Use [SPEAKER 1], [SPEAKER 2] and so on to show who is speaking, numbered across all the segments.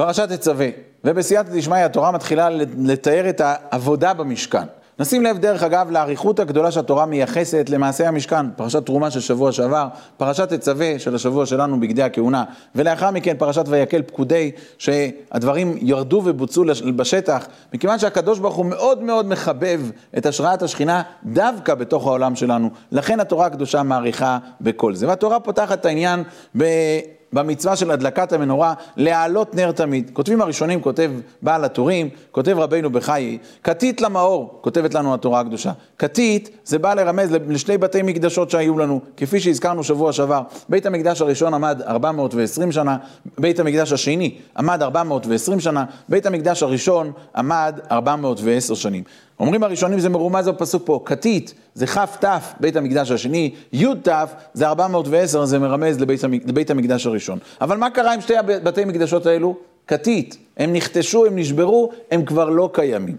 [SPEAKER 1] פרשת תצווה, ובסייעתא דשמיא התורה מתחילה לתאר את העבודה במשכן. נשים לב דרך אגב לאריכות הגדולה שהתורה מייחסת למעשה המשכן, פרשת תרומה של שבוע שעבר, פרשת תצווה של השבוע שלנו בגדי הכהונה, ולאחר מכן פרשת ויקל פקודי, שהדברים ירדו ובוצעו בשטח, מכיוון שהקדוש ברוך הוא מאוד מאוד מחבב את השראת השכינה דווקא בתוך העולם שלנו, לכן התורה הקדושה מעריכה בכל זה. והתורה פותחת את העניין ב... במצווה של הדלקת המנורה, להעלות נר תמיד. כותבים הראשונים, כותב בעל הטורים, כותב רבינו בחיי, כתית למאור, כותבת לנו התורה הקדושה. כתית זה בא לרמז לשני בתי מקדשות שהיו לנו, כפי שהזכרנו שבוע שעבר. בית המקדש הראשון עמד 420 שנה, בית המקדש השני עמד 420 שנה, בית המקדש הראשון עמד 410 שנים. אומרים הראשונים זה מרומז בפסוק פה, כתית זה כ"ת בית המקדש השני, י"ת זה 410, זה מרמז לבית, לבית המקדש הראשון. אבל מה קרה עם שתי בתי המקדשות האלו? כתית, הם נכתשו, הם נשברו, הם כבר לא קיימים.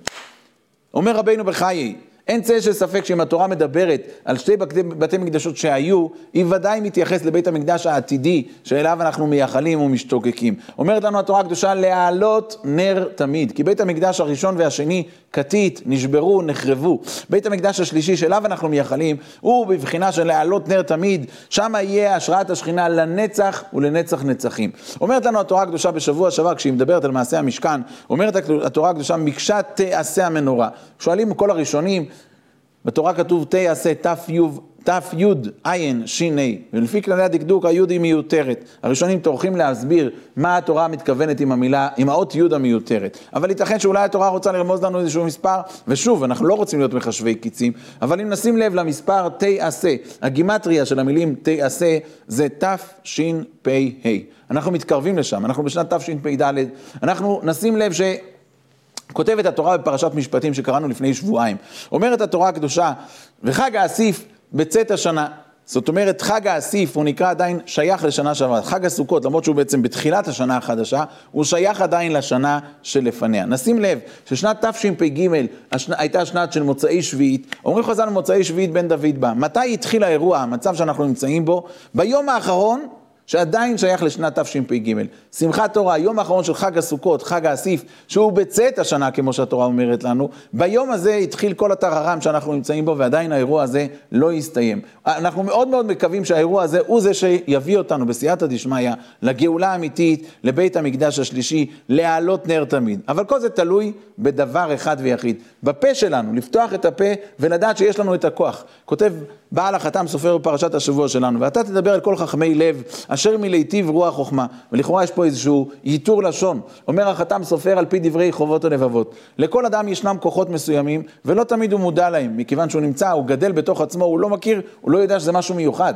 [SPEAKER 1] אומר רבינו בחיי, אין צל של ספק שאם התורה מדברת על שתי בתי, בתי מקדשות שהיו, היא ודאי מתייחסת לבית המקדש העתידי, שאליו אנחנו מייחלים ומשתוקקים. אומרת לנו התורה הקדושה להעלות נר תמיד, כי בית המקדש הראשון והשני כתית, נשברו, נחרבו. בית המקדש השלישי שאליו אנחנו מייחלים, הוא בבחינה של להעלות נר תמיד, שם יהיה השראת השכינה לנצח ולנצח נצחים. אומרת לנו התורה הקדושה בשבוע שעבר, כשהיא מדברת על מעשה המשכן, אומרת התורה הקדושה, מקשה תעשה המנורה. שואלים כל הראשונים, בתורה כתוב תעשה ת"י תי"ע ש"ה, ולפי כללי הדקדוק היוד היא מיותרת. הראשונים טורחים להסביר מה התורה מתכוונת עם המילה, עם האות יוד המיותרת. אבל ייתכן שאולי התורה רוצה לרמוז לנו איזשהו מספר, ושוב, אנחנו לא רוצים להיות מחשבי קיצים, אבל אם נשים לב למספר תעשה, הגימטריה של המילים תעשה זה תשפ"ה. אנחנו מתקרבים לשם, אנחנו בשנת תשפ"ד. אנחנו נשים לב ש... כותבת התורה בפרשת משפטים שקראנו לפני שבועיים. אומרת התורה הקדושה, וחג האסיף בצאת השנה. זאת אומרת, חג האסיף הוא נקרא עדיין שייך לשנה שעברה. חג הסוכות, למרות שהוא בעצם בתחילת השנה החדשה, הוא שייך עדיין לשנה שלפניה. נשים לב ששנת תשפ"ג השנה, הייתה שנת של מוצאי שביעית. אומרים חז"ל מוצאי שביעית בן דוד בא. מתי התחיל האירוע, המצב שאנחנו נמצאים בו? ביום האחרון שעדיין שייך לשנת תשפ"ג. שמחת תורה, היום האחרון של חג הסוכות, חג האסיף, שהוא בצאת השנה, כמו שהתורה אומרת לנו, ביום הזה התחיל כל הטררם שאנחנו נמצאים בו, ועדיין האירוע הזה לא הסתיים. אנחנו מאוד מאוד מקווים שהאירוע הזה הוא זה שיביא אותנו בסייעתא דשמיא לגאולה האמיתית, לבית המקדש השלישי, להעלות נר תמיד. אבל כל זה תלוי בדבר אחד ויחיד, בפה שלנו, לפתוח את הפה ולדעת שיש לנו את הכוח. כותב בעל החתם סופר בפרשת השבוע שלנו, ואתה תדבר על כל חכמי לב, אשר מלהיטיב רוח חוכמה. ולכאורה יש פה איזשהו ייתור לשון. אומר החתם סופר על פי דברי חובות הלבבות. לכל אדם ישנם כוחות מסוימים, ולא תמיד הוא מודע להם, מכיוון שהוא נמצא, הוא גדל בתוך עצמו, הוא לא מכיר, הוא לא יודע שזה משהו מיוחד.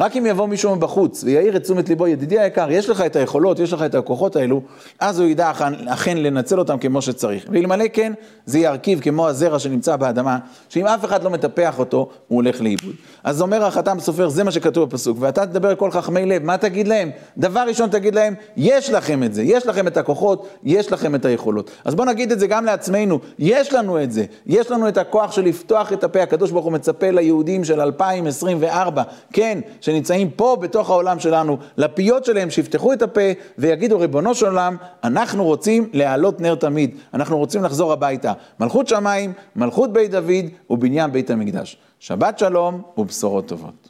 [SPEAKER 1] רק אם יבוא מישהו מבחוץ ויעיר את תשומת ליבו, ידידי היקר, יש לך את היכולות, יש לך את הכוחות האלו, אז הוא ידע אכן, אכן לנצל אותם כמו שצריך. ואלמלא כן, זה ירכיב כמו הזרע שנמצא באדמה, שאם אף אחד לא מטפח אותו, הוא הולך לאיבוד. אז אומר החתם סופר, זה מה שכתוב בפסוק, ואתה תדבר כל חכמי לב, מה תגיד להם? דבר ראשון תגיד להם, יש לכם את זה, יש לכם את הכוחות, יש לכם את היכולות. אז בואו נגיד את זה גם לעצמנו, יש לנו את זה, יש לנו את הכוח של לפתוח את הפה, הקדוש ברוך הוא מצפה ליהודים של 2024, כן, שנמצאים פה בתוך העולם שלנו, לפיות שלהם, שיפתחו את הפה ויגידו, ריבונו של עולם, אנחנו רוצים להעלות נר תמיד, אנחנו רוצים לחזור הביתה. מלכות שמיים, מלכות בית דוד ובניין בית המקדש. שבת שלום ובשורות טובות.